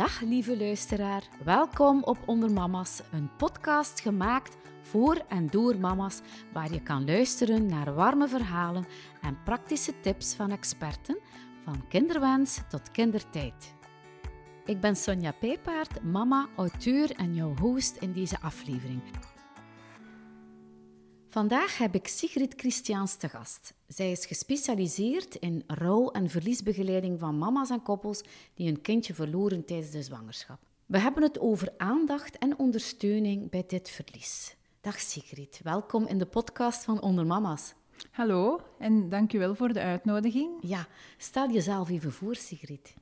Dag lieve luisteraar, welkom op Onder Mama's, een podcast gemaakt voor en door mama's, waar je kan luisteren naar warme verhalen en praktische tips van experten, van kinderwens tot kindertijd. Ik ben Sonja Pijpaard, mama, auteur en jouw host in deze aflevering. Vandaag heb ik Sigrid Christiaans te gast. Zij is gespecialiseerd in rouw- en verliesbegeleiding van mama's en koppels die een kindje verloren tijdens de zwangerschap. We hebben het over aandacht en ondersteuning bij dit verlies. Dag Sigrid, welkom in de podcast van Onder Mama's. Hallo en dankjewel voor de uitnodiging. Ja, stel jezelf even voor, Sigrid.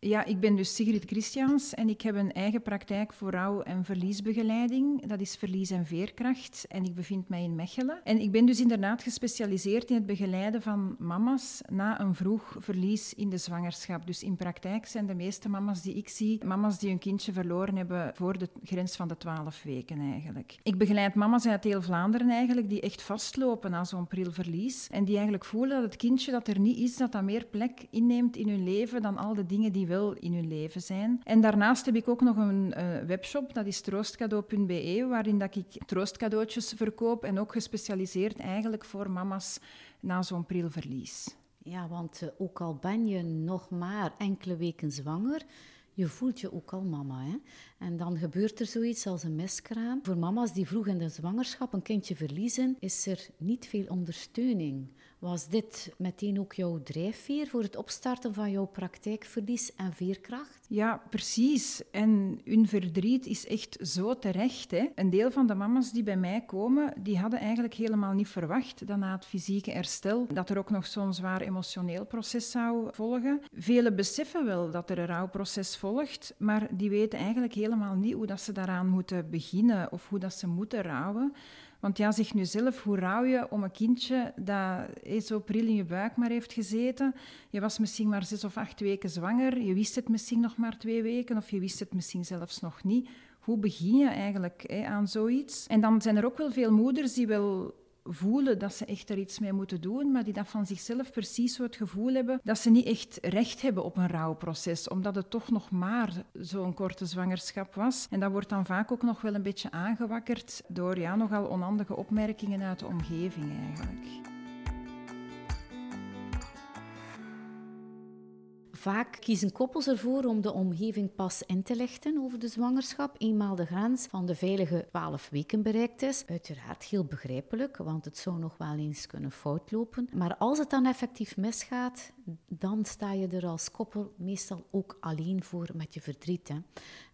Ja, ik ben dus Sigrid Christians en ik heb een eigen praktijk voor rouw- en verliesbegeleiding. Dat is verlies en veerkracht en ik bevind mij in Mechelen. En ik ben dus inderdaad gespecialiseerd in het begeleiden van mama's na een vroeg verlies in de zwangerschap. Dus in praktijk zijn de meeste mama's die ik zie, mama's die hun kindje verloren hebben voor de grens van de 12 weken eigenlijk. Ik begeleid mama's uit heel Vlaanderen eigenlijk die echt vastlopen na zo'n pril verlies en die eigenlijk voelen dat het kindje dat er niet is, dat dat meer plek inneemt in hun leven dan al de dingen die wel in hun leven zijn. En daarnaast heb ik ook nog een uh, webshop, dat is troostcadeau.be, waarin dat ik troostcadeautjes verkoop en ook gespecialiseerd eigenlijk voor mama's na zo'n prilverlies. Ja, want uh, ook al ben je nog maar enkele weken zwanger, je voelt je ook al mama. Hè? En dan gebeurt er zoiets als een miskraam. Voor mama's die vroeg in de zwangerschap een kindje verliezen, is er niet veel ondersteuning. Was dit meteen ook jouw drijfveer voor het opstarten van jouw praktijkverlies en veerkracht? Ja, precies. En hun verdriet is echt zo terecht. Hè? Een deel van de mama's die bij mij komen, die hadden eigenlijk helemaal niet verwacht dat na het fysieke herstel dat er ook nog zo'n zwaar emotioneel proces zou volgen. Velen beseffen wel dat er een rouwproces volgt, maar die weten eigenlijk helemaal niet hoe dat ze daaraan moeten beginnen of hoe dat ze moeten rouwen. Want ja, zeg nu zelf, hoe rouw je om een kindje dat zo pril in je buik maar heeft gezeten? Je was misschien maar zes of acht weken zwanger, je wist het misschien nog maar twee weken of je wist het misschien zelfs nog niet. Hoe begin je eigenlijk aan zoiets? En dan zijn er ook wel veel moeders die wel voelen dat ze echt er iets mee moeten doen, maar die dat van zichzelf precies zo het gevoel hebben dat ze niet echt recht hebben op een rouwproces, omdat het toch nog maar zo'n korte zwangerschap was. En dat wordt dan vaak ook nog wel een beetje aangewakkerd door ja, nogal onhandige opmerkingen uit de omgeving eigenlijk. Vaak kiezen koppels ervoor om de omgeving pas in te lichten over de zwangerschap, eenmaal de grens van de veilige 12 weken bereikt is. Uiteraard heel begrijpelijk, want het zou nog wel eens kunnen foutlopen. Maar als het dan effectief misgaat, dan sta je er als koppel meestal ook alleen voor met je verdriet. Hè.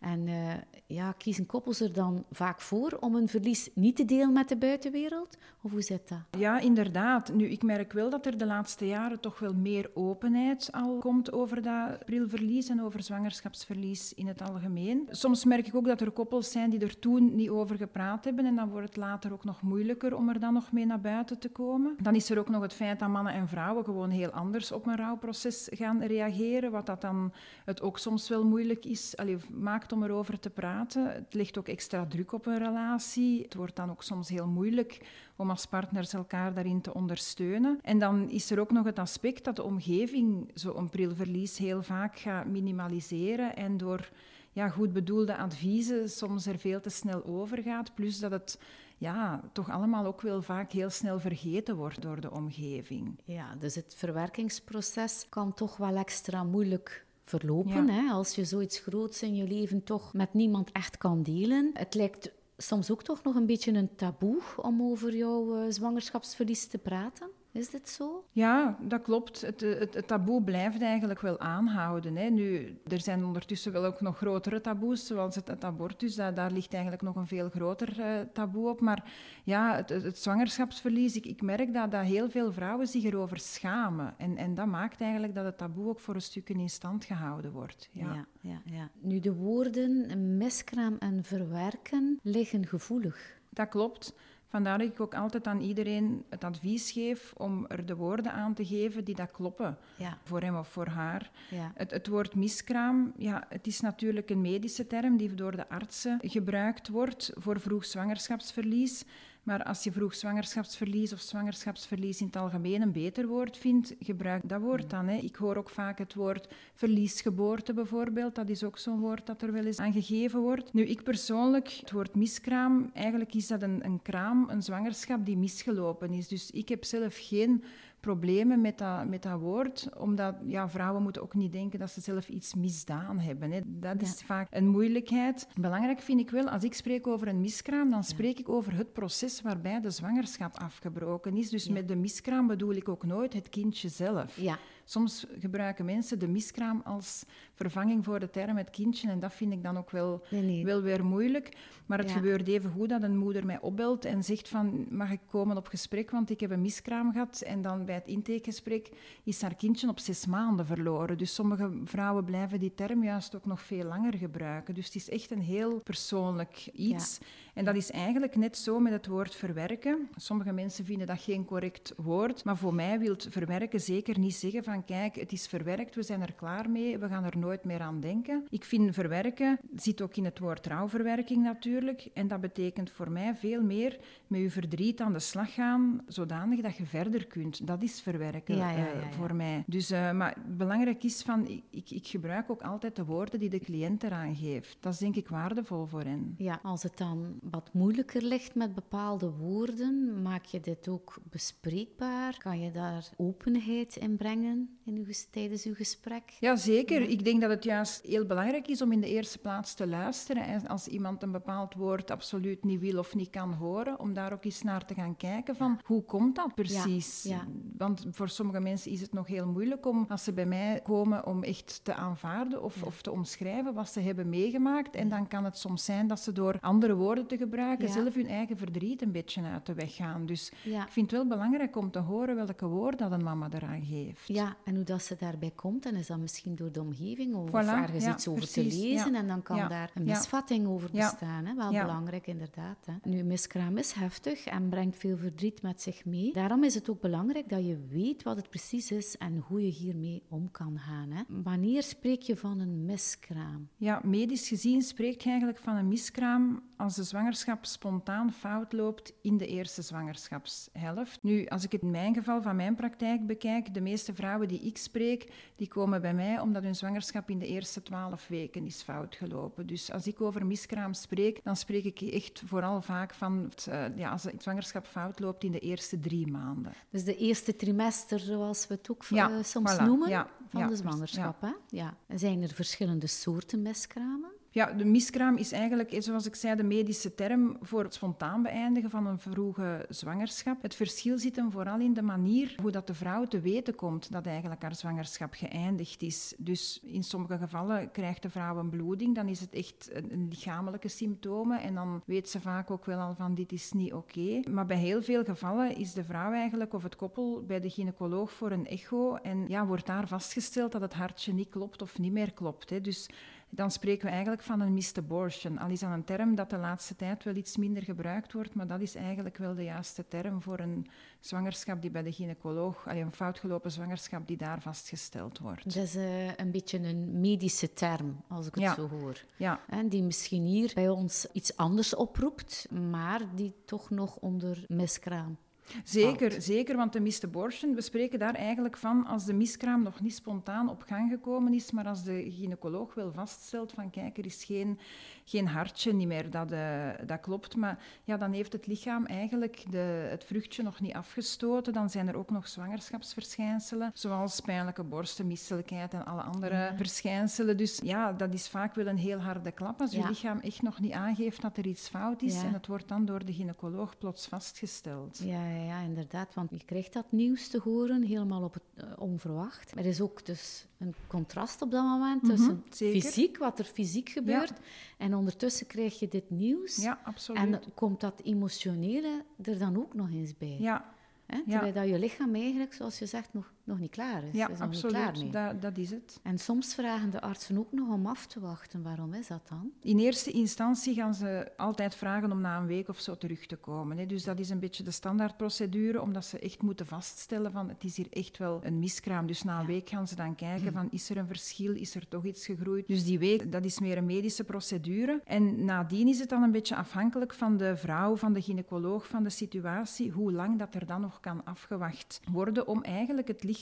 En uh, ja, kiezen koppels er dan vaak voor om een verlies niet te delen met de buitenwereld? Of hoe zit dat? Ja, inderdaad. Nu, ik merk wel dat er de laatste jaren toch wel meer openheid al komt over dat prilverlies en over zwangerschapsverlies in het algemeen. Soms merk ik ook dat er koppels zijn die er toen niet over gepraat hebben en dan wordt het later ook nog moeilijker om er dan nog mee naar buiten te komen. Dan is er ook nog het feit dat mannen en vrouwen gewoon heel anders op een rouwproces gaan reageren, wat dat dan het ook soms wel moeilijk is, allee, maakt om erover te praten. Het legt ook extra druk op een relatie. Het wordt dan ook soms heel moeilijk om als partners elkaar daarin te ondersteunen. En dan is er ook nog het aspect dat de omgeving zo'n prilverlies heel vaak gaat minimaliseren en door ja, goed bedoelde adviezen soms er veel te snel over gaat. Plus dat het ja, toch allemaal ook wel vaak heel snel vergeten wordt door de omgeving. Ja, dus het verwerkingsproces kan toch wel extra moeilijk verlopen. Hè? Als je zoiets groots in je leven toch met niemand echt kan delen. Het lijkt soms ook toch nog een beetje een taboe om over jouw uh, zwangerschapsverlies te praten. Is dit zo? Ja, dat klopt. Het, het, het, taboe blijft eigenlijk wel aanhouden. Hè. Nu, er zijn ondertussen wel ook nog grotere taboes, zoals het, het abortus. Daar, daar, ligt eigenlijk nog een veel groter uh, taboe op. Maar ja, het, het zwangerschapsverlies, ik, ik, merk dat, dat heel veel vrouwen zich erover schamen. En, en dat maakt eigenlijk dat het taboe ook voor een stuk in stand gehouden wordt. Ja. Ja, ja, ja. Nu, de woorden miskraam en verwerken liggen gevoelig. Dat klopt. Vandaar dat ik ook altijd aan iedereen het advies geef om er de woorden aan te geven die dat kloppen ja. voor hem of voor haar. Ja. Het, het, woord miskraam, ja, het is natuurlijk een medische term die door de artsen gebruikt wordt voor vroeg zwangerschapsverlies. Maar als je vroeg zwangerschapsverlies of zwangerschapsverlies in het algemeen een beter woord vindt, gebruik dat woord dan. Hè. Ik hoor ook vaak het woord verliesgeboorte bijvoorbeeld. Dat is ook zo'n woord dat er wel eens aan gegeven wordt. Nu, ik persoonlijk, het woord miskraam, eigenlijk is dat een, een kraam, een zwangerschap die misgelopen is. Dus ik heb zelf geen problemen met dat, met dat woord, omdat ja, vrouwen moeten ook niet denken dat ze zelf iets misdaan hebben. Hè. Dat is vaak een moeilijkheid. Belangrijk vind ik wel, als ik spreek over een miskraam, dan spreek ik over het proces waarbij de zwangerschap afgebroken is. Dus met de miskraam bedoel ik ook nooit het kindje zelf. Ja. Soms gebruiken mensen de miskraam als vervanging voor de term het kindje. En dat vind ik dan ook wel, wel weer moeilijk. Maar het gebeurt even goed dat een moeder mij opbelt en zegt van... Mag ik komen op gesprek, want ik heb een miskraam gehad. En dan bij het intakegesprek is haar kindje op zes maanden verloren. Dus sommige vrouwen blijven die term juist ook nog veel langer gebruiken. Dus het is echt een heel persoonlijk iets. En dat is eigenlijk net zo met het woord verwerken. Sommige mensen vinden dat geen correct woord. Maar voor mij wil verwerken zeker niet zeggen van kijk, het is verwerkt, we zijn er klaar mee, we gaan er nooit meer aan denken. Ik vind verwerken, zit ook in het woord trouwverwerking natuurlijk. En dat betekent voor mij veel meer met je verdriet aan de slag gaan, zodanig dat je verder kunt. Dat is verwerken ja, ja, uh, voor mij. Dus, uh, maar belangrijk is van, ik, ik gebruik ook altijd de woorden die de cliënt eraan geeft. Dat is denk ik waardevol voor hen. Ja, als het dan wat moeilijker ligt met bepaalde woorden, maak je dit ook bespreekbaar? Kan je daar openheid in brengen in uw, tijdens uw gesprek? Ja, zeker. Ik denk dat het juist heel belangrijk is om in de eerste plaats te luisteren. En als iemand een bepaald woord absoluut niet wil of niet kan horen, om daar ook eens naar te gaan kijken van hoe komt dat precies? Ja, Want voor sommige mensen is het nog heel moeilijk om, als ze bij mij komen, om echt te aanvaarden of, of te omschrijven wat ze hebben meegemaakt. En dan kan het soms zijn dat ze door andere woorden te gebruiken zelf hun eigen verdriet een beetje uit de weg gaan. Dus ik vind het wel belangrijk om te horen welke woorden dat een mama eraan geeft. Ja, en hoe dat ze daarbij komt. En is dat misschien door de omgeving of voilà, ergens iets over te lezen. En dan kan daar een misvatting over bestaan. Hè? Wel belangrijk, inderdaad. Hè? Nu, miskraam is heftig en brengt veel verdriet met zich mee. Daarom is het ook belangrijk dat je weet wat het precies is en hoe je hiermee om kan gaan. Hè? Wanneer spreek je van een miskraam? Ja, medisch gezien spreek je eigenlijk van een miskraam als de zwangerschap spontaan fout loopt in de eerste zwangerschapshelft. Nu, als ik het in mijn geval van mijn praktijk bekijk, de meeste vrouwen die ik spreek, die komen bij mij omdat hun zwangerschap in de eerste twaalf weken is fout gelopen. Dus als ik over miskraam spreek, dan spreek ik echt vooral vaak van het, uh, ja, als de zwangerschap fout loopt in de eerste drie maanden. Dus de eerste trimester, zoals we het ook ja, uh, soms noemen, ja, van de zwangerschap. Hè? Ja. Zijn er verschillende soorten miskramen? Ja, de miskraam is eigenlijk, zoals ik zei, de medische term voor het spontaan beëindigen van een vroege zwangerschap. Het verschil zit hem vooral in de manier hoe dat de vrouw te weten komt dat eigenlijk haar zwangerschap geëindigd is. Dus in sommige gevallen krijgt de vrouw een bloeding, dan is het echt een, lichamelijke symptomen en dan weet ze vaak ook wel al van dit is niet oké. Maar bij heel veel gevallen is de vrouw eigenlijk of het koppel bij de gynaecoloog voor een echo en ja, wordt daar vastgesteld dat het hartje niet klopt of niet meer klopt. Hè. Dus dan spreken we eigenlijk van een missed abortion. Al is dat een term dat de laatste tijd wel iets minder gebruikt wordt, maar dat is eigenlijk wel de juiste term voor een zwangerschap die bij de gynaecoloog, een foutgelopen zwangerschap die daar vastgesteld wordt. Dat is uh, een beetje een medische term, als ik het zo hoor. Ja. En die misschien hier bij ons iets anders oproept, maar die toch nog onder miskraam Zeker, zeker, want de missed abortion, we spreken daar eigenlijk van als de miskraam nog niet spontaan op gang gekomen is, maar als de gynaecoloog wel vaststelt van kijk, er is geen, geen hartje niet meer, dat, uh, dat klopt, maar ja, dan heeft het lichaam eigenlijk de, het vruchtje nog niet afgestoten. Dan zijn er ook nog zwangerschapsverschijnselen, zoals pijnlijke borsten, misselijkheid en alle andere verschijnselen. Dus ja, dat is vaak wel een heel harde klap als je lichaam echt nog niet aangeeft dat er iets fout is en het wordt dan door de gynaecoloog plots vastgesteld. Ja, ja, inderdaad. Want je krijgt dat nieuws te horen, helemaal op het, uh, onverwacht. Er is ook dus een contrast op dat moment mhm, tussen fysiek, wat er fysiek gebeurt, en ondertussen krijg je dit nieuws. Ja, absoluut. En komt dat emotionele er dan ook nog eens bij. Ja. Hè? Terwijl dat je lichaam eigenlijk, zoals je zegt, nog nog niet klaar is. Ja, is nog absoluut. Niet klaar mee. Dat, dat is het. En soms vragen de artsen ook nog om af te wachten. Waarom is dat dan? In eerste instantie gaan ze altijd vragen om na een week of zo terug te komen. Hè. Dus dat is een beetje de standaardprocedure, omdat ze echt moeten vaststellen van het is hier echt wel een miskraam. Dus na een week gaan ze dan kijken van is er een verschil, is er toch iets gegroeid. Dus die week, dat is meer een medische procedure. En nadien is het dan een beetje afhankelijk van de vrouw, van de gynaecoloog, van de situatie, hoe lang dat er dan nog kan afgewacht worden om eigenlijk het lichaam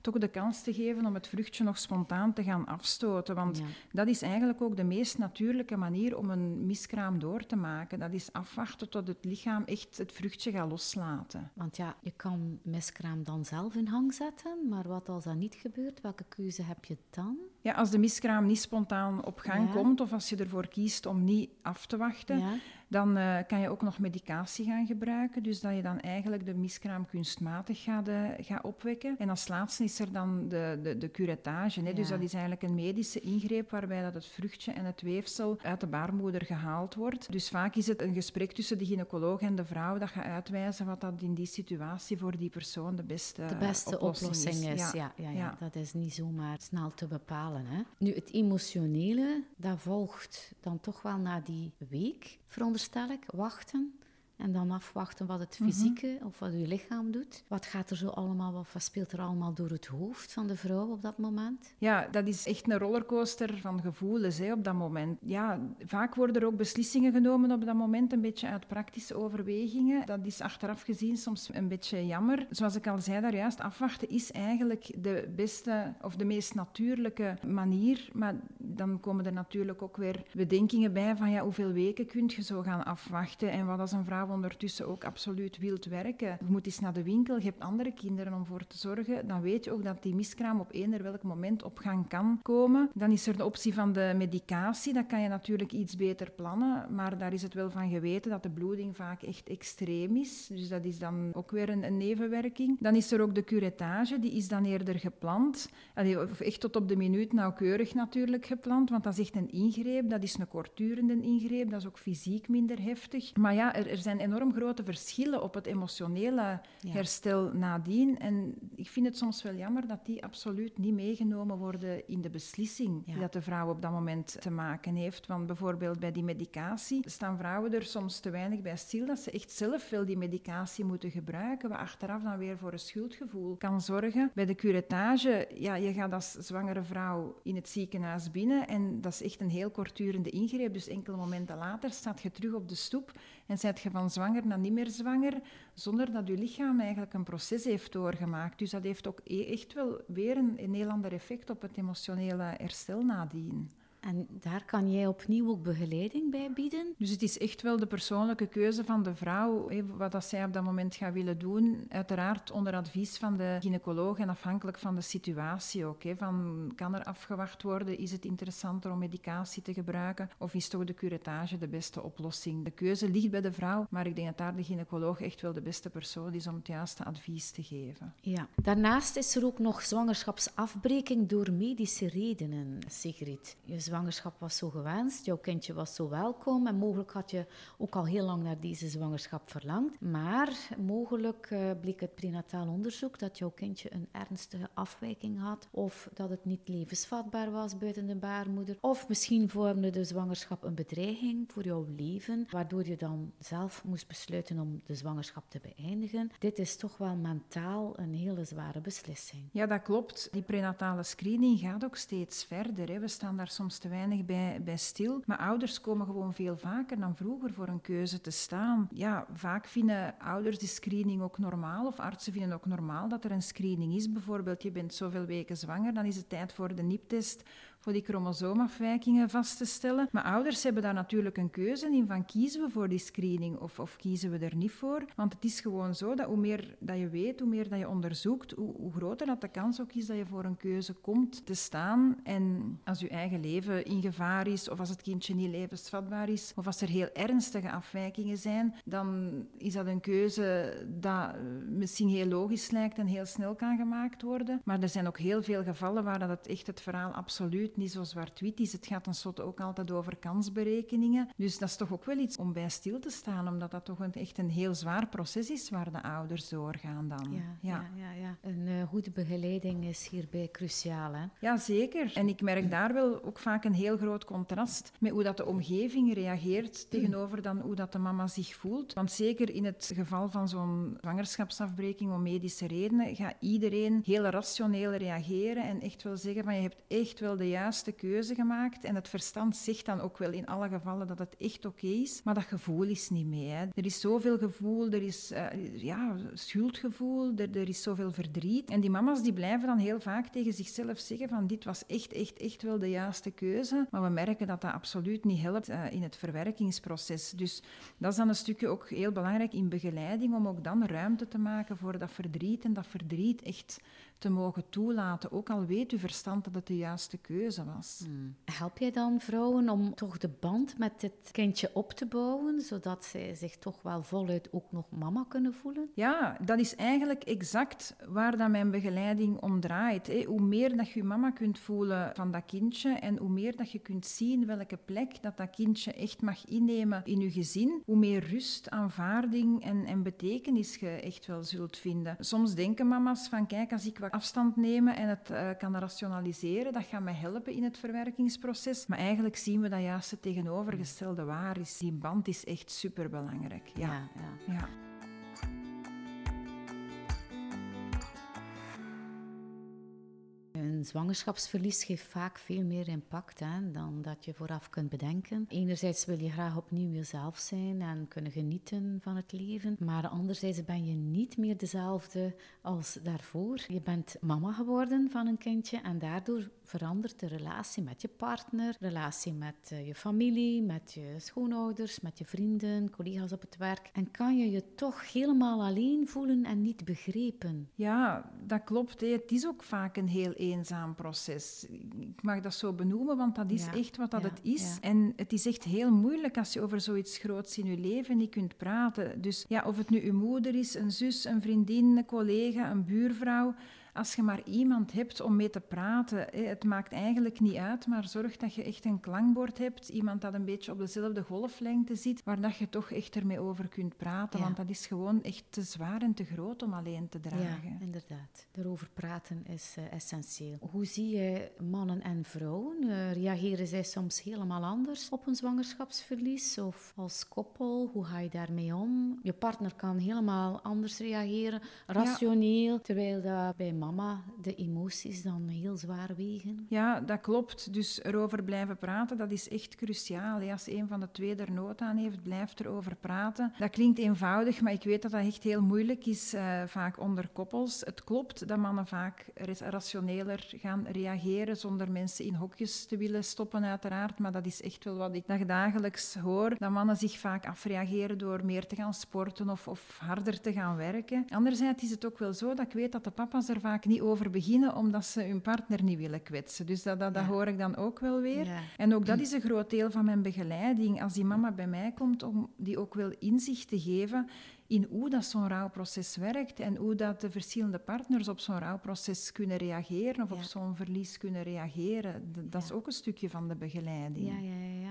toch de kans te geven om het vruchtje nog spontaan te gaan afstoten. Want Ja. dat is eigenlijk ook de meest natuurlijke manier om een miskraam door te maken. Dat is afwachten tot het lichaam echt het vruchtje gaat loslaten. Want ja, je kan miskraam dan zelf in hang zetten, maar wat als dat niet gebeurt, welke keuze heb je dan? Ja, als de miskraam niet spontaan op gang Ja. komt of als je ervoor kiest om niet af te wachten, Ja. Dan eh, kan je ook nog medicatie gaan gebruiken. Dus dat je dan eigenlijk de miskraam kunstmatig gaat, gaat opwekken. En als laatste is er dan de, de, de curettage. Hè? Dus dat is eigenlijk een medische ingreep waarbij dat het vruchtje en het weefsel uit de baarmoeder gehaald wordt. Dus vaak is het een gesprek tussen de gynaecoloog en de vrouw dat gaat uitwijzen wat dat in die situatie voor die persoon de beste, de beste oplossing, is. Ja. Ja, ja, Ja. dat is niet zomaar snel te bepalen. Hè. Nu, het emotionele, dat volgt dan toch wel na die week, veronderstel ik, wachten. En dan afwachten wat het fysieke of wat je lichaam doet. Wat gaat er zo allemaal, wat wat speelt er allemaal door het hoofd van de vrouw op dat moment? Ja, dat is echt een rollercoaster van gevoelens hè, op dat moment. Ja, vaak worden er ook beslissingen genomen op dat moment, een beetje uit praktische overwegingen. Dat is achteraf gezien soms een beetje jammer. Zoals ik al zei daar juist, afwachten is eigenlijk de beste of de meest natuurlijke manier. Maar dan komen er natuurlijk ook weer bedenkingen bij van ja, hoeveel weken kun je zo gaan afwachten en wat als een vrouw ondertussen ook absoluut wilt werken. Je moet eens naar de winkel, je hebt andere kinderen om voor te zorgen, dan weet je ook dat die miskraam op eender welk moment op gang kan komen. Dan is er de optie van de medicatie, dat kan je natuurlijk iets beter plannen, maar daar is het wel van geweten dat de bloeding vaak echt extreem is. Dus dat is dan ook weer een, nevenwerking. Dan is er ook de curettage, die is dan eerder gepland. Of echt tot op de minuut nauwkeurig natuurlijk gepland, want dat is echt een ingreep, dat is een kortdurende ingreep, dat is ook fysiek minder heftig. Maar ja, er, er zijn enorm grote verschillen op het emotionele Ja. herstel nadien. En ik vind het soms wel jammer dat die absoluut niet meegenomen worden in de beslissing Ja. die dat de vrouw op dat moment te maken heeft. Want bijvoorbeeld bij die medicatie staan vrouwen er soms te weinig bij stil dat ze echt zelf veel die medicatie moeten gebruiken, wat achteraf dan weer voor een schuldgevoel kan zorgen. Bij de curettage, ja, je gaat als zwangere vrouw in het ziekenhuis binnen en dat is echt een heel kortdurende ingreep. Dus enkele momenten later staat je terug op de stoep en zijt je van zwanger naar niet meer zwanger, zonder dat je lichaam eigenlijk een proces heeft doorgemaakt. Dus dat heeft ook e- echt wel weer een, een heel ander effect op het emotionele herstel nadien. En daar kan jij opnieuw ook begeleiding bij bieden? Dus het is echt wel de persoonlijke keuze van de vrouw, wat dat zij op dat moment gaat willen doen. Uiteraard onder advies van de gynaecoloog en afhankelijk van de situatie ook. Van, kan er afgewacht worden? Is het interessanter om medicatie te gebruiken? Of is toch de curettage de beste oplossing? De keuze ligt bij de vrouw, maar ik denk dat daar de gynaecoloog echt wel de beste persoon is om het juiste advies te geven. Ja. Daarnaast is er ook nog zwangerschapsafbreking door medische redenen, Sigrid. Je zwangerschap was zo gewenst, jouw kindje was zo welkom en mogelijk had je ook al heel lang naar deze zwangerschap verlangd. Maar mogelijk eh, bleek uit prenataal onderzoek dat jouw kindje een ernstige afwijking had of dat het niet levensvatbaar was buiten de baarmoeder. Of misschien vormde de zwangerschap een bedreiging voor jouw leven, waardoor je dan zelf moest besluiten om de zwangerschap te beëindigen. Dit is toch wel mentaal een hele zware beslissing. Ja, dat klopt. Die prenatale screening gaat ook steeds verder. Hè. We staan daar soms te weinig bij, bij stil. Maar ouders komen gewoon veel vaker dan vroeger voor een keuze te staan. Ja, vaak vinden ouders die screening ook normaal, of artsen vinden ook normaal dat er een screening is. Bijvoorbeeld, je bent zoveel weken zwanger, dan is het tijd voor de NIP-test voor die chromosoomafwijkingen vast te stellen. Maar ouders hebben daar natuurlijk een keuze in van kiezen we voor die screening of, of kiezen we er niet voor. Want het is gewoon zo dat hoe meer dat je weet, hoe meer dat je onderzoekt, hoe, hoe groter dat de kans ook is dat je voor een keuze komt te staan. En als je eigen leven in gevaar is, of als het kindje niet levensvatbaar is, of als er heel ernstige afwijkingen zijn, dan is dat een keuze dat misschien heel logisch lijkt en heel snel kan gemaakt worden. Maar er zijn ook heel veel gevallen waar dat echt het verhaal absoluut natuurlijk niet zo zwart-wit is. Het gaat tenslotte ook altijd over kansberekeningen. Dus dat is toch ook wel iets om bij stil te staan, omdat dat toch een, echt een heel zwaar proces is waar de ouders doorgaan dan. Ja, ja. ja, ja, Een uh, goede begeleiding is hierbij cruciaal. Hè? Ja, zeker. En ik merk daar wel ook vaak een heel groot contrast met hoe dat de omgeving reageert tegenover dan hoe dat de mama zich voelt. Want zeker in het geval van zo'n zwangerschapsafbreking om medische redenen gaat iedereen heel rationeel reageren en echt wel zeggen van je hebt echt wel de juiste keuze gemaakt. En het verstand zegt dan ook wel in alle gevallen dat het echt oké is, maar dat gevoel is niet mee. Hè. Er is zoveel gevoel, er is uh, ja, schuldgevoel, er, er is zoveel verdriet. En die mama's die blijven dan heel vaak tegen zichzelf zeggen van dit was echt, echt, echt wel de juiste keuze. Maar we merken dat dat absoluut niet helpt uh, in het verwerkingsproces. Dus dat is dan een stukje ook heel belangrijk in begeleiding om ook dan ruimte te maken voor dat verdriet en dat verdriet echt te mogen toelaten, ook al weet uw verstand dat het de juiste keuze was. Hmm. Help jij dan vrouwen om toch de band met dit kindje op te bouwen, zodat zij zich toch wel voluit ook nog mama kunnen voelen? Ja, dat is eigenlijk exact waar dat mijn begeleiding om draait. Hè. Hoe meer dat je mama kunt voelen van dat kindje en hoe meer dat je kunt zien welke plek dat dat kindje echt mag innemen in je gezin, hoe meer rust, aanvaarding en, en betekenis je echt wel zult vinden. Soms denken mama's van kijk, als ik wat afstand nemen en het uh, kan rationaliseren. Dat gaat mij helpen in het verwerkingsproces. Maar eigenlijk zien we dat juist het tegenovergestelde waar is. Die band is echt superbelangrijk. ja. ja. ja. ja. Een zwangerschapsverlies geeft vaak veel meer impact hè, dan dat je vooraf kunt bedenken. Enerzijds wil je graag opnieuw jezelf zijn en kunnen genieten van het leven, maar anderzijds ben je niet meer dezelfde als daarvoor. Je bent mama geworden van een kindje en daardoor verandert de relatie met je partner, relatie met eh, je familie, met je schoonouders, met je vrienden, collega's op het werk. En kan je je toch helemaal alleen voelen en niet begrepen? Ja, dat klopt. Het is ook vaak een heel eenzaam proces. Ik mag dat zo benoemen, want dat is echt wat dat het is. En het is echt heel moeilijk als je over zoiets groots in je leven niet kunt praten. Dus ja, of het nu je moeder is, een zus, een vriendin, een collega, een buurvrouw als je maar iemand hebt om mee te praten, het maakt eigenlijk niet uit, maar zorg dat je echt een klankbord hebt, iemand dat een beetje op dezelfde golflengte zit, waar dat je toch echt ermee over kunt praten, want dat is gewoon echt te zwaar en te groot om alleen te dragen. Ja, inderdaad. Erover praten is uh, essentieel. Hoe zie je mannen en vrouwen? Uh, reageren zij soms helemaal anders op een zwangerschapsverlies of als koppel? Hoe ga je daarmee om? Je partner kan helemaal anders reageren, rationeel, terwijl dat bij mama de emoties dan heel zwaar wegen? Ja, dat klopt. Dus erover blijven praten, dat is echt cruciaal. Als een van de twee er nood aan heeft, blijft erover praten. Dat klinkt eenvoudig, maar ik weet dat dat echt heel moeilijk is, uh, vaak onder koppels. Het klopt dat mannen vaak rationeler gaan reageren, zonder mensen in hokjes te willen stoppen, uiteraard. Maar dat is echt wel wat ik dagelijks hoor, dat mannen zich vaak afreageren door meer te gaan sporten of, of harder te gaan werken. Anderzijds is het ook wel zo dat ik weet dat de papa's er vaak vaak niet over beginnen omdat ze hun partner niet willen kwetsen. Dus dat, dat, dat hoor ik dan ook wel weer. En ook dat is een groot deel van mijn begeleiding. Als die mama bij mij komt, om die ook wel inzicht te geven in hoe dat zo'n rouwproces werkt en hoe dat de verschillende partners op zo'n rouwproces kunnen reageren of op zo'n verlies kunnen reageren. Dat is ook een stukje van de begeleiding. Ja. ja.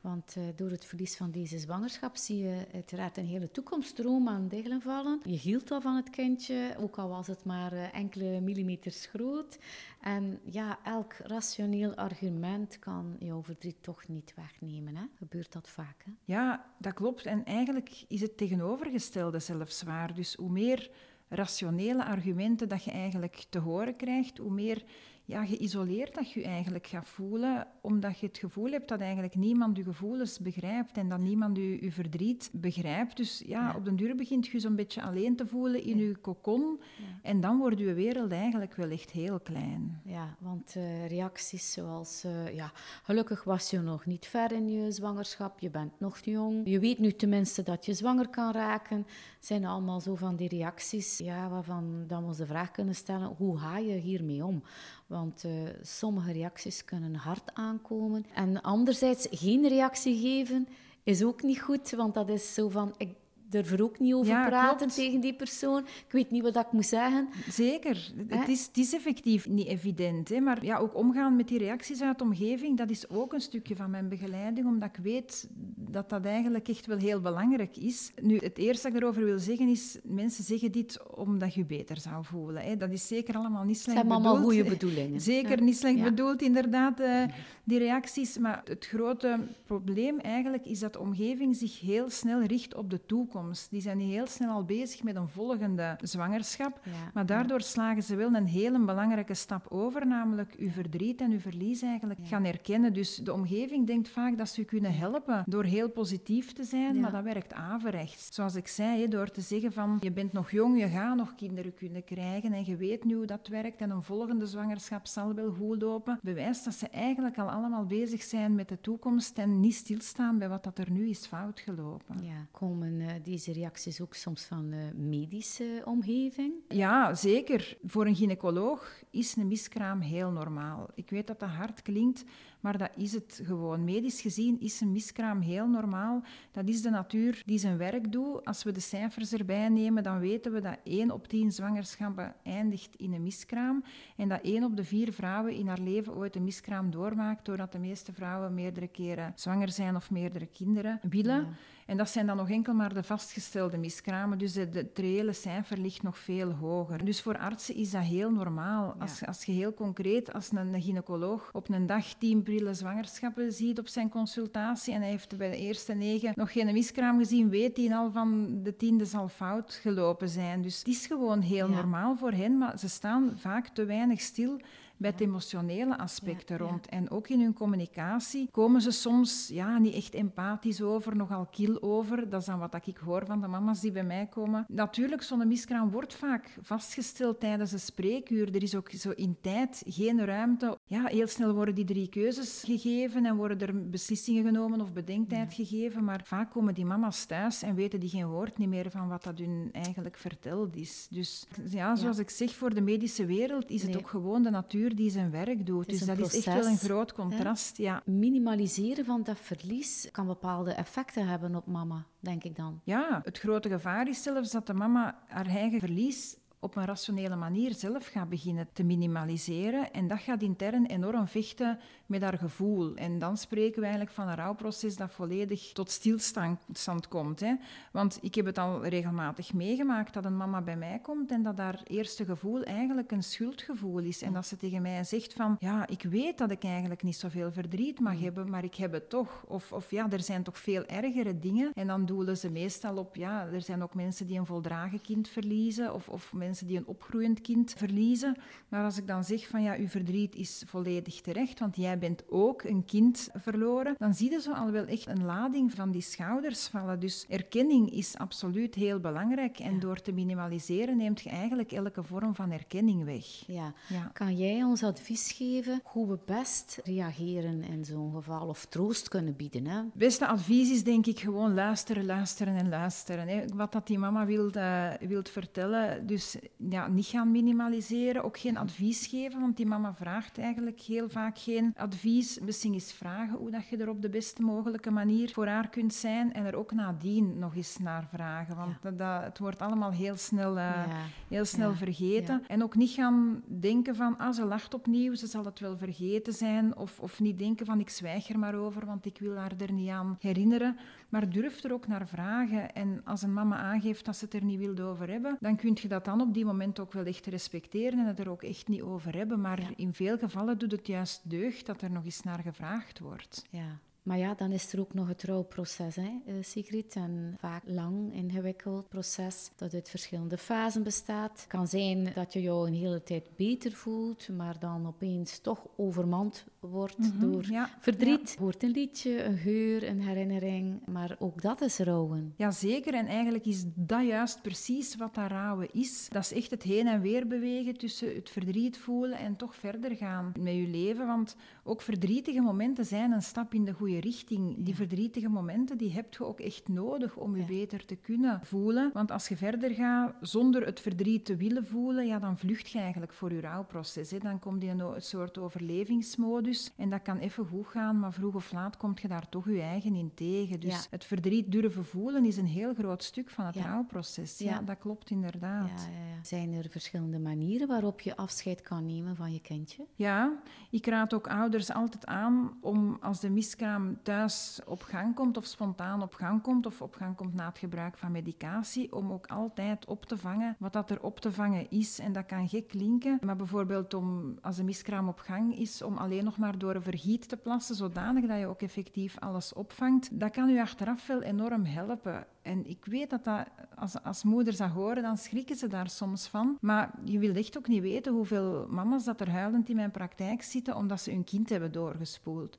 Want uh, door het verlies van deze zwangerschap zie je uiteraard een hele toekomststroom aan diggelen vallen. Je hield al van het kindje, ook al was het maar uh, enkele millimeters groot. En ja, elk rationeel argument kan jouw verdriet toch niet wegnemen. Hè? Gebeurt dat vaak? Ja, dat klopt. En eigenlijk is het tegenovergestelde zelfs waar. Dus hoe meer rationele argumenten dat je eigenlijk te horen krijgt, hoe meer ja, geïsoleerd dat je je eigenlijk gaat voelen, omdat je het gevoel hebt dat eigenlijk niemand je gevoelens begrijpt en dat niemand je, je verdriet begrijpt. Dus ja, op den duur begint je zo'n beetje alleen te voelen in je kokon en dan wordt je wereld eigenlijk wel echt heel klein. Ja, want uh, reacties zoals, uh, ja, gelukkig was je nog niet ver in je zwangerschap, je bent nog jong, je weet nu tenminste dat je zwanger kan raken, zijn allemaal zo van die reacties ja, waarvan dan we ons de vraag kunnen stellen, hoe ga je hiermee om? Want uh, sommige reacties kunnen hard aankomen. En anderzijds geen reactie geven is ook niet goed, want dat is zo van, ik durf er ook niet over praten tegen die persoon. Ik weet niet wat ik moet zeggen. Zeker. Het is, het is, effectief niet evident. Hè? Maar ja, ook omgaan met die reacties uit de omgeving, dat is ook een stukje van mijn begeleiding, omdat ik weet dat dat eigenlijk echt wel heel belangrijk is. Nu, het eerste dat ik erover wil zeggen is, mensen zeggen dit omdat je beter zou voelen. Hè? Dat is zeker allemaal niet slecht bedoeld. Het zijn allemaal goede bedoelingen. Zeker niet slecht bedoeld, inderdaad, uh, die reacties. Maar het grote probleem eigenlijk is dat de omgeving zich heel snel richt op de toekomst. Die zijn heel snel al bezig met een volgende zwangerschap. Maar daardoor slagen ze wel een hele belangrijke stap over, namelijk uw verdriet en uw verlies eigenlijk gaan erkennen. Dus de omgeving denkt vaak dat ze u kunnen helpen door heel positief te zijn, maar dat werkt averechts. Zoals ik zei, door te zeggen van je bent nog jong, je gaat nog kinderen kunnen krijgen en je weet nu hoe dat werkt en een volgende zwangerschap zal wel goed lopen, bewijst dat ze eigenlijk al allemaal bezig zijn met de toekomst en niet stilstaan bij wat dat er nu is fout gelopen. Ja, komen uh, deze reacties ook soms van de medische omgeving? Ja, zeker. Voor een gynaecoloog is een miskraam heel normaal. Ik weet dat dat hard klinkt, maar dat is het gewoon. Medisch gezien is een miskraam heel normaal. Dat is de natuur die zijn werk doet. Als we de cijfers erbij nemen, dan weten we dat 1 op 10 zwangerschappen eindigt in een miskraam. En dat 1 op de 4 vrouwen in haar leven ooit een miskraam doormaakt, doordat de meeste vrouwen meerdere keren zwanger zijn of meerdere kinderen willen. En dat zijn dan nog enkel maar de vastgestelde miskramen. Dus het reële cijfer ligt nog veel hoger. Dus voor artsen is dat heel normaal. Als, als je heel concreet, als een gynaecoloog op een dag 10 steriele zwangerschappen ziet op zijn consultatie. En hij heeft bij de eerste negen nog geen miskraam gezien, weet hij al van de tiende zal fout gelopen zijn. Dus het is gewoon heel normaal voor hen, maar ze staan vaak te weinig stil het emotionele aspecten rond. En ook in hun communicatie komen ze soms ja, niet echt empathisch over, nogal kil over. Dat is dan wat ik hoor van de mama's die bij mij komen. Natuurlijk, zo'n miskraam wordt vaak vastgesteld tijdens een spreekuur. Er is ook zo in tijd geen ruimte. Ja, heel snel worden die drie keuzes gegeven en worden er beslissingen genomen of bedenktijd gegeven. Maar vaak komen die mama's thuis en weten die geen woord niet meer van wat dat hun eigenlijk verteld is. Dus ja, zoals ik zeg, voor de medische wereld is het ook gewoon de natuur die zijn werk doet. Dus dat is echt wel een groot contrast. Ja. Minimaliseren van dat verlies kan bepaalde effecten hebben op mama, denk ik dan. Ja, het grote gevaar is zelfs dat de mama haar eigen verlies op een rationele manier zelf gaat beginnen te minimaliseren. En dat gaat intern enorm vechten met haar gevoel. En dan spreken we eigenlijk van een rouwproces dat volledig tot stilstand komt. Hè. Want ik heb het al regelmatig meegemaakt dat een mama bij mij komt en dat haar eerste gevoel eigenlijk een schuldgevoel is. En dat ze tegen mij zegt van, ja, ik weet dat ik eigenlijk niet zoveel verdriet mag hebben, maar ik heb het toch. Of, of ja, er zijn toch veel ergere dingen. En dan doelen ze meestal op, ja, er zijn ook mensen die een voldragen kind verliezen of, of mensen die een opgroeiend kind verliezen. Maar als ik dan zeg van ja, uw verdriet is volledig terecht, want jij bent ook een kind verloren, dan zie je zo al wel echt een lading van die schouders vallen. Dus erkenning is absoluut heel belangrijk. En door te minimaliseren neemt je eigenlijk elke vorm van erkenning weg. Ja. ja. Kan jij ons advies geven hoe we best reageren in zo'n geval of troost kunnen bieden? Hè? beste advies is denk ik gewoon luisteren, luisteren en luisteren. Hè. Wat dat die mama wil, uh, wilt vertellen. Dus ja, niet gaan minimaliseren, ook geen advies geven, want die mama vraagt eigenlijk heel vaak geen advies. Misschien eens vragen hoe dat je er op de beste mogelijke manier voor haar kunt zijn en er ook nadien nog eens naar vragen, want dat, dat, het wordt allemaal heel snel, uh, heel snel vergeten. En ook niet gaan denken van, ah, ze lacht opnieuw, ze zal het wel vergeten zijn, of, of niet denken van, ik zwijg er maar over, want ik wil haar er niet aan herinneren. Maar durf er ook naar vragen. En als een mama aangeeft dat ze het er niet wil over hebben, dan kun je dat dan op die moment ook wel echt respecteren en het er ook echt niet over hebben. Maar in veel gevallen doet het juist deugd dat er nog eens naar gevraagd wordt. Ja. Maar ja, dan is er ook nog het rouwproces, hè, eh, Sigrid. Een vaak lang, ingewikkeld proces dat uit verschillende fasen bestaat. Het kan zijn dat je jou een hele tijd beter voelt, maar dan opeens toch overmand wordt mhm, door verdriet. Ja. Hoort een liedje, een geur, een herinnering, maar ook dat is rouwen. Jazeker, en eigenlijk is dat juist precies wat dat rouwen is. Dat is echt het heen en weer bewegen tussen het verdriet voelen en toch verder gaan met je leven. Want ook verdrietige momenten zijn een stap in de goede goede richting. Die verdrietige momenten, die heb je ook echt nodig om je beter te kunnen voelen. Want als je verder gaat zonder het verdriet te willen voelen, ja, dan vlucht je eigenlijk voor je rouwproces. Hè. Dan komt je in een soort overlevingsmodus en dat kan even goed gaan, maar vroeg of laat kom je daar toch je eigen in tegen. Dus het verdriet durven voelen is een heel groot stuk van het rouwproces. Ja. dat klopt inderdaad. Zijn er verschillende manieren waarop je afscheid kan nemen van je kindje? Ja, ik raad ook ouders altijd aan om als de miskraam thuis op gang komt of spontaan op gang komt of op gang komt na het gebruik van medicatie, om ook altijd op te vangen wat dat er op te vangen is. En dat kan gek klinken, maar bijvoorbeeld om, als de miskraam op gang is, om alleen nog maar door een vergiet te plassen, zodanig dat je ook effectief alles opvangt, dat kan u achteraf wel enorm helpen. En ik weet dat, dat als, als moeders dat horen, dan schrikken ze daar soms van. Maar je wil echt ook niet weten hoeveel mama's dat er huilend in mijn praktijk zitten omdat ze hun kind hebben doorgespoeld.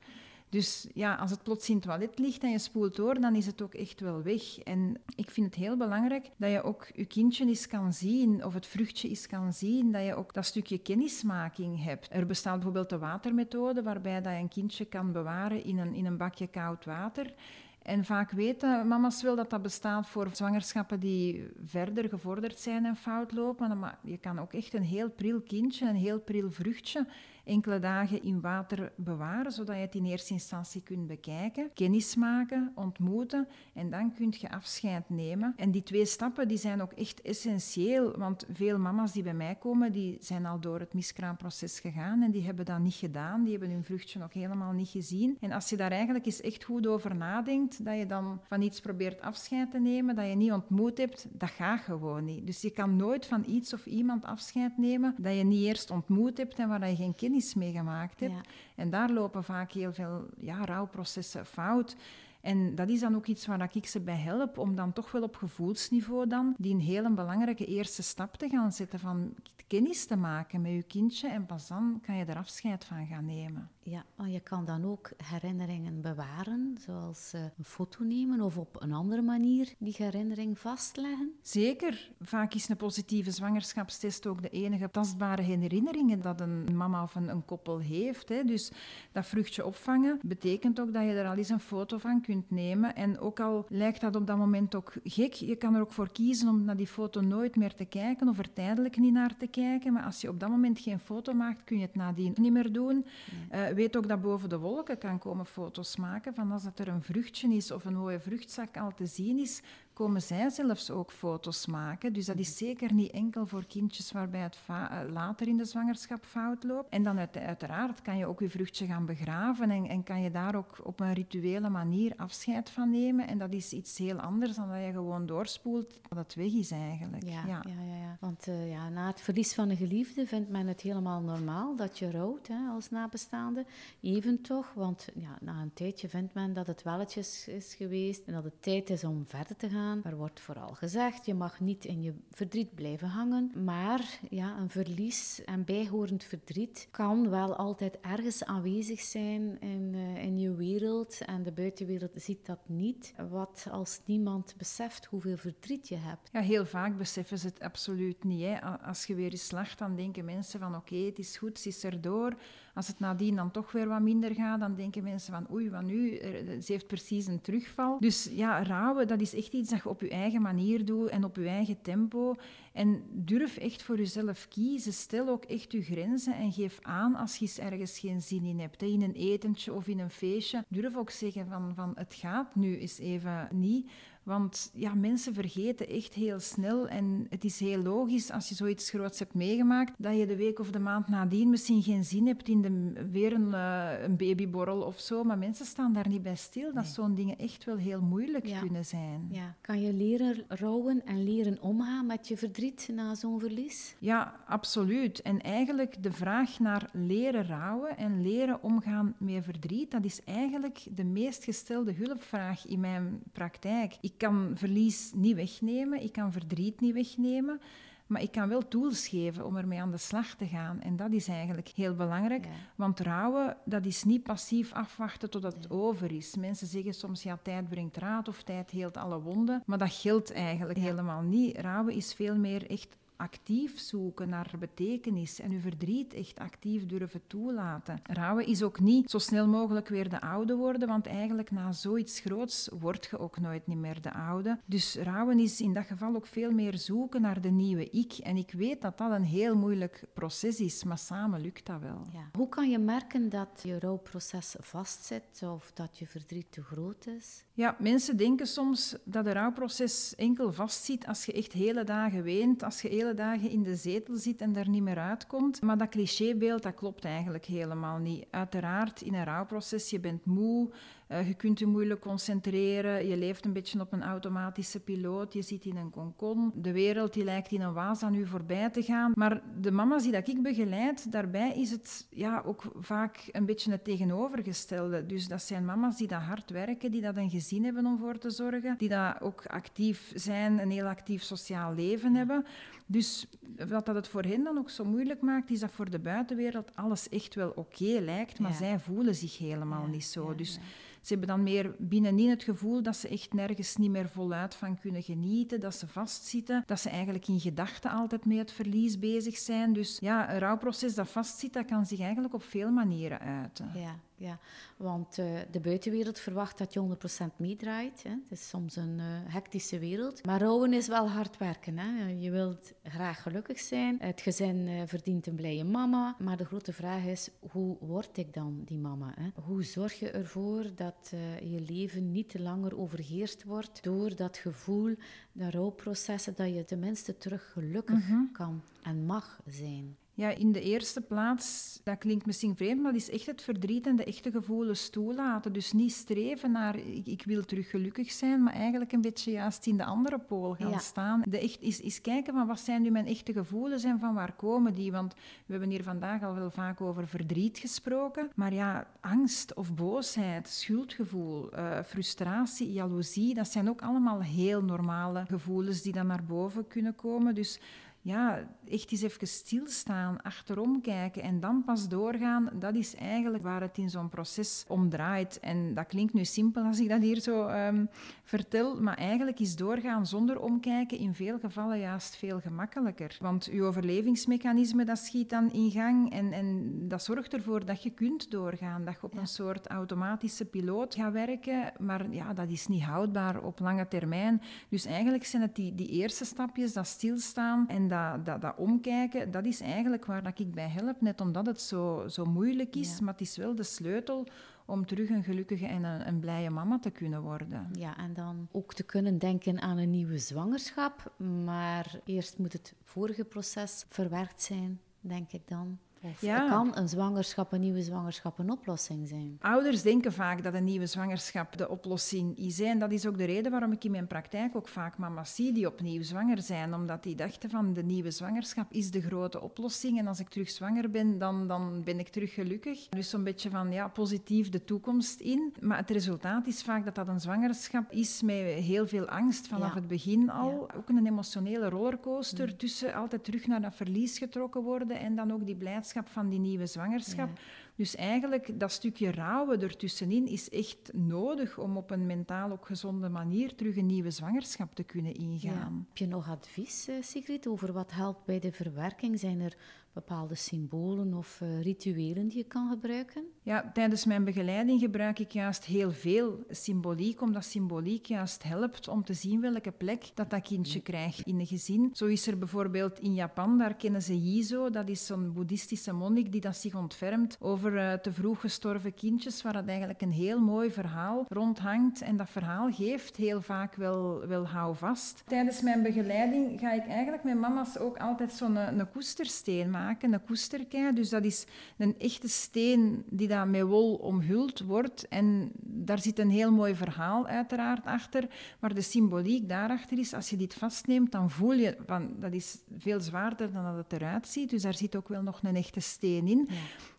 Dus ja, als het plots in het toilet ligt en je spoelt door, dan is het ook echt wel weg. En ik vind het heel belangrijk dat je ook je kindje eens kan zien, of het vruchtje eens kan zien, dat je ook dat stukje kennismaking hebt. Er bestaat bijvoorbeeld de watermethode, waarbij dat je een kindje kan bewaren in een, in een bakje koud water. En vaak weten mama's wel dat dat bestaat voor zwangerschappen die verder gevorderd zijn en fout lopen. Maar je kan ook echt een heel pril kindje, een heel pril vruchtje enkele dagen in water bewaren, zodat je het in eerste instantie kunt bekijken, kennis maken, ontmoeten en dan kun je afscheid nemen. En die twee stappen die zijn ook echt essentieel, want veel mama's die bij mij komen, die zijn al door het miskraamproces gegaan en die hebben dat niet gedaan, die hebben hun vruchtje nog helemaal niet gezien. En als je daar eigenlijk eens echt goed over nadenkt, dat je dan van iets probeert afscheid te nemen dat je niet ontmoet hebt, dat gaat gewoon niet. Dus je kan nooit van iets of iemand afscheid nemen dat je niet eerst ontmoet hebt en waar je geen kennis meegemaakt hebt. En daar lopen vaak heel veel ja, rouwprocessen fout. En dat is dan ook iets waar ik ze bij help, om dan toch wel op gevoelsniveau dan die een hele belangrijke eerste stap te gaan zetten van kennis te maken met je kindje en pas dan kan je er afscheid van gaan nemen. Ja, maar je kan dan ook herinneringen bewaren, zoals eh, een foto nemen of op een andere manier die herinnering vastleggen? Zeker. Vaak is een positieve zwangerschapstest ook de enige tastbare herinneringen dat een mama of een, een koppel heeft. Hè. Dus dat vruchtje opvangen betekent ook dat je er al eens een foto van kunt nemen. En ook al lijkt dat op dat moment ook gek, je kan er ook voor kiezen om naar die foto nooit meer te kijken of er tijdelijk niet naar te kijken. Maar als je op dat moment geen foto maakt, kun je het nadien niet meer doen. Nee. Uh, weet ook dat boven de wolken kan komen foto's maken van als het er een vruchtje is of een mooie vruchtzak al te zien is, komen zij zelfs ook foto's maken. Dus dat is mhm. zeker niet enkel voor kindjes waarbij het eh, later in de zwangerschap fout loopt. En dan uiteraard kan je ook je vruchtje gaan begraven en, en, kan je daar ook op een rituele manier afscheid van nemen. En dat is iets heel anders dan dat je gewoon doorspoelt dat het weg is eigenlijk. Ja, ja. ja, ja, want uh, ja, na het verlies van een geliefde vindt men het helemaal normaal dat je rouwt hè, als nabestaande. Even toch, want ja, na een tijdje vindt men dat het welletjes is geweest en dat het tijd is om verder te gaan. Er wordt vooral gezegd, je mag niet in je verdriet blijven hangen. Maar ja, een verlies en bijhorend verdriet kan wel altijd ergens aanwezig zijn in, uh, in je wereld. En de buitenwereld ziet dat niet. Wat als niemand beseft hoeveel verdriet je hebt. Ja, heel vaak beseffen ze het absoluut niet. Als je weer eens lacht, dan denken mensen van oké, het is goed, ze is erdoor. Als het nadien dan toch weer wat minder gaat, dan denken mensen van oei, wat nu? Ze heeft precies een terugval. Dus ja, rouwen, dat is echt iets dat je op je eigen manier doet en op je eigen tempo. En durf echt voor jezelf kiezen. Stel ook echt je grenzen en geef aan als je ergens geen zin in hebt. In een etentje of in een feestje. Durf ook zeggen van, van het gaat nu eens even niet. Want ja, mensen vergeten echt heel snel. En het is heel logisch als je zoiets groots hebt meegemaakt, dat je de week of de maand nadien misschien geen zin hebt in de, weer een, uh, een babyborrel of zo. Maar mensen staan daar niet bij stil dat zo'n dingen echt wel heel moeilijk kunnen zijn. Ja. Kan je leren rouwen en leren omgaan met je verdriet na zo'n verlies? Ja, absoluut. En eigenlijk de vraag naar leren rouwen en leren omgaan met verdriet, dat is eigenlijk de meest gestelde hulpvraag in mijn praktijk. Ik kan verlies niet wegnemen, ik kan verdriet niet wegnemen, maar ik kan wel tools geven om ermee aan de slag te gaan. En dat is eigenlijk heel belangrijk, want rouwen, dat is niet passief afwachten totdat het over is. Mensen zeggen soms, ja, tijd brengt raad of tijd heelt alle wonden, maar dat geldt eigenlijk helemaal niet. Rouwen is veel meer echt actief zoeken naar betekenis en uw verdriet echt actief durven toelaten. Rouwen is ook niet zo snel mogelijk weer de oude worden, want eigenlijk na zoiets groots word je ook nooit niet meer de oude. Dus rouwen is in dat geval ook veel meer zoeken naar de nieuwe ik. En ik weet dat dat een heel moeilijk proces is, maar samen lukt dat wel. Ja. Hoe kan je merken dat je rouwproces vastzit of dat je verdriet te groot is? Ja, mensen denken soms dat een rouwproces enkel vastzit als je echt hele dagen weent, als je dagen in de zetel zit en daar niet meer uitkomt. Maar dat clichébeeld, dat klopt eigenlijk helemaal niet. Uiteraard, in een rouwproces, je bent moe, uh, je kunt je moeilijk concentreren, je leeft een beetje op een automatische piloot, je zit in een konkon. De wereld die lijkt in een waas aan u voorbij te gaan. Maar de mama's die dat ik begeleid, daarbij is het ja, ook vaak een beetje het tegenovergestelde. Dus dat zijn mama's die dat hard werken, die dat een gezin hebben om voor te zorgen, die dat ook actief zijn, een heel actief sociaal leven hebben. Dus wat dat het voor hen dan ook zo moeilijk maakt, is dat voor de buitenwereld alles echt wel oké lijkt, maar zij voelen zich helemaal niet zo. dus ze hebben dan meer binnenin het gevoel dat ze echt nergens niet meer voluit van kunnen genieten, dat ze vastzitten, dat ze eigenlijk in gedachten altijd mee het verlies bezig zijn. Dus ja, een rouwproces dat vastzit, dat kan zich eigenlijk op veel manieren uiten. Ja ja. Want uh, de buitenwereld verwacht dat je 100% meedraait. Hè. Het is soms een uh, hectische wereld. Maar rouwen is wel hard werken. Hè. Je wilt graag gelukkig zijn. Het gezin uh, verdient een blije mama. Maar de grote vraag is, hoe word ik dan die mama? Hè? Hoe zorg je ervoor dat je leven niet langer overheerst wordt door dat gevoel, dat rouwprocessen, dat je tenminste terug gelukkig mm -hmm. kan en mag zijn? Ja, in de eerste plaats, dat klinkt misschien vreemd, maar dat is echt het verdriet en de echte gevoelens toelaten. Dus niet streven naar ik, ik wil terug gelukkig zijn, maar eigenlijk een beetje juist in de andere pool gaan staan. De echt, is, is kijken van wat zijn nu mijn echte gevoelens en van waar komen die? Want we hebben hier vandaag al wel vaak over verdriet gesproken. Maar ja, angst of boosheid, schuldgevoel, uh, frustratie, jaloezie, dat zijn ook allemaal heel normale gevoelens die dan naar boven kunnen komen. Dus ja, echt eens even stilstaan, achterom kijken en dan pas doorgaan, dat is eigenlijk waar het in zo'n proces om draait. En dat klinkt nu simpel als ik dat hier zo ehm, vertel, maar eigenlijk is doorgaan zonder omkijken in veel gevallen juist veel gemakkelijker. Want je overlevingsmechanisme dat schiet dan in gang en, en dat zorgt ervoor dat je kunt doorgaan, dat je op een soort automatische piloot gaat werken, maar ja, dat is niet houdbaar op lange termijn. Dus eigenlijk zijn het die, die eerste stapjes, dat stilstaan en dat, dat, dat omkijken, dat is eigenlijk waar dat ik bij help, net omdat het zo, zo moeilijk is, maar het is wel de sleutel om terug een gelukkige en een, een, blije mama te kunnen worden. Ja, en dan ook te kunnen denken aan een nieuwe zwangerschap, maar eerst moet het vorige proces verwerkt zijn, denk ik dan. Of ja. kan een zwangerschap, een nieuwe zwangerschap, een oplossing zijn? Ouders denken vaak dat een nieuwe zwangerschap de oplossing is. En dat is ook de reden waarom ik in mijn praktijk ook vaak mama's zie die opnieuw zwanger zijn. Omdat die dachten van de nieuwe zwangerschap is de grote oplossing. En als ik terug zwanger ben, dan, dan ben ik terug gelukkig. Dus zo'n beetje van ja, positief de toekomst in. Maar het resultaat is vaak dat dat een zwangerschap is met heel veel angst vanaf het begin al. Ook een emotionele rollercoaster mm. tussen altijd terug naar dat verlies getrokken worden en dan ook die blijdschap van die nieuwe zwangerschap. Dus eigenlijk dat stukje rouwen ertussenin is echt nodig om op een mentaal ook gezonde manier terug een nieuwe zwangerschap te kunnen ingaan. Heb je nog advies, eh, Sigrid, over wat helpt bij de verwerking? Zijn er bepaalde symbolen of uh, rituelen die je kan gebruiken? Ja, tijdens mijn begeleiding gebruik ik juist heel veel symboliek, omdat symboliek juist helpt om te zien welke plek dat dat kindje krijgt in een gezin. Zo is er bijvoorbeeld in Japan, daar kennen ze Yizo, dat is zo'n boeddhistische monnik die dat zich ontfermt over uh, te vroeg gestorven kindjes, waar dat eigenlijk een heel mooi verhaal rondhangt. En dat verhaal geeft heel vaak wel, wel houvast. Tijdens mijn begeleiding ga ik eigenlijk met mama's ook altijd zo'n een, een koestersteen maken maken, een koesterkei. Dus dat is een echte steen die dan met wol omhuld wordt. En daar zit een heel mooi verhaal uiteraard achter. Maar de symboliek daarachter is, als je dit vastneemt, dan voel je, van, dat is veel zwaarder dan dat het eruit ziet. Dus daar zit ook wel nog een echte steen in.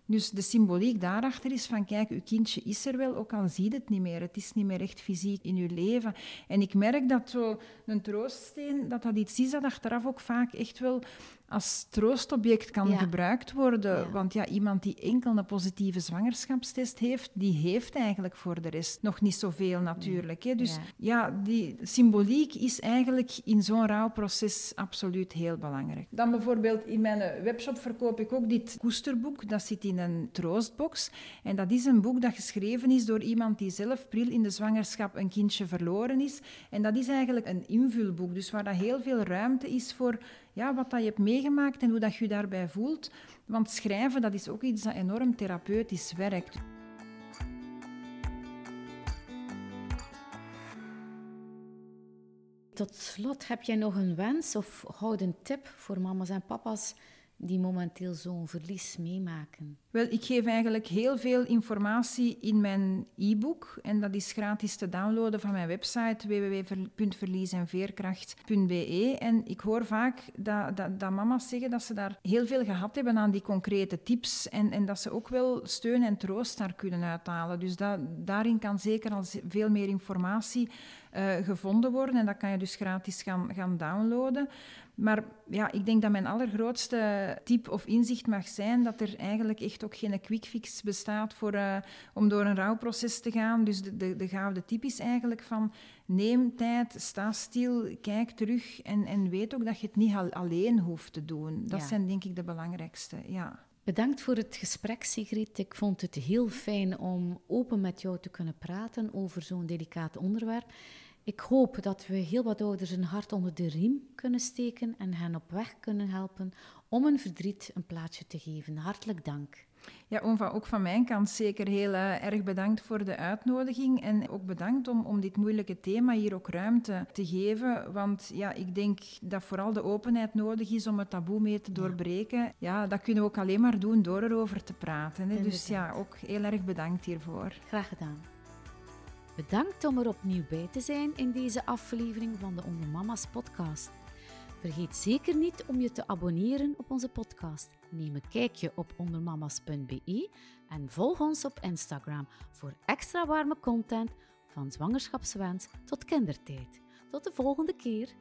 Dus de symboliek daarachter is van, kijk, uw kindje is er wel, ook al ziet het niet meer. Het is niet meer echt fysiek in uw leven. En ik merk dat zo een trooststeen, dat dat iets is dat achteraf ook vaak echt wel als troostobject kan gebruikt worden. Want ja, iemand die enkel een positieve zwangerschapstest heeft, die heeft eigenlijk voor de rest nog niet zoveel natuurlijk. Hè. Dus ja. die symboliek is eigenlijk in zo'n rouwproces absoluut heel belangrijk. Dan bijvoorbeeld in mijn webshop verkoop ik ook dit koesterboek. Dat zit in een troostbox. En dat is een boek dat geschreven is door iemand die zelf pril in de zwangerschap een kindje verloren is. En dat is eigenlijk een invulboek, dus waar dat heel veel ruimte is voor ja, wat dat je hebt meegemaakt en hoe dat je je daarbij voelt. Want schrijven, dat is ook iets dat enorm therapeutisch werkt. Tot slot, heb jij nog een wens of gouden tip voor mama's en papa's die momenteel zo'n verlies meemaken? Wel, ik geef eigenlijk heel veel informatie in mijn e-book en dat is gratis te downloaden van mijn website www.verliesenveerkracht.be en ik hoor vaak dat, dat, mama's zeggen dat ze daar heel veel gehad hebben aan die concrete tips en, en dat ze ook wel steun en troost daar kunnen uithalen. Dus dat, daarin kan zeker al veel meer informatie uh, gevonden worden en dat kan je dus gratis gaan, gaan downloaden. Maar ja, ik denk dat mijn allergrootste tip of inzicht mag zijn dat er eigenlijk echt ook geen quick fix bestaat voor, uh, om door een rouwproces te gaan. Dus de, de, de gouden tip is eigenlijk van neem tijd, sta stil, kijk terug en, en weet ook dat je het niet al, alleen hoeft te doen. Dat zijn denk ik de belangrijkste, ja. Bedankt voor het gesprek, Sigrid. Ik vond het heel fijn om open met jou te kunnen praten over zo'n delicaat onderwerp. Ik hoop dat we heel wat ouders een hart onder de riem kunnen steken en hen op weg kunnen helpen om hun verdriet een plaatsje te geven. Hartelijk dank. Ja, ook van mijn kant zeker heel uh, erg bedankt voor de uitnodiging en ook bedankt om, om dit moeilijke thema hier ook ruimte te geven. Want ja, ik denk dat vooral de openheid nodig is om het taboe mee te doorbreken. Ja, ja dat kunnen we ook alleen maar doen door erover te praten. Hè. Dus ja, ook heel erg bedankt hiervoor. Graag gedaan. Bedankt om er opnieuw bij te zijn in deze aflevering van de Onder Mama's podcast. Vergeet zeker niet om je te abonneren op onze podcast. Neem een kijkje op ondermamas.be en volg ons op Instagram voor extra warme content van zwangerschapswens tot kindertijd. Tot de volgende keer.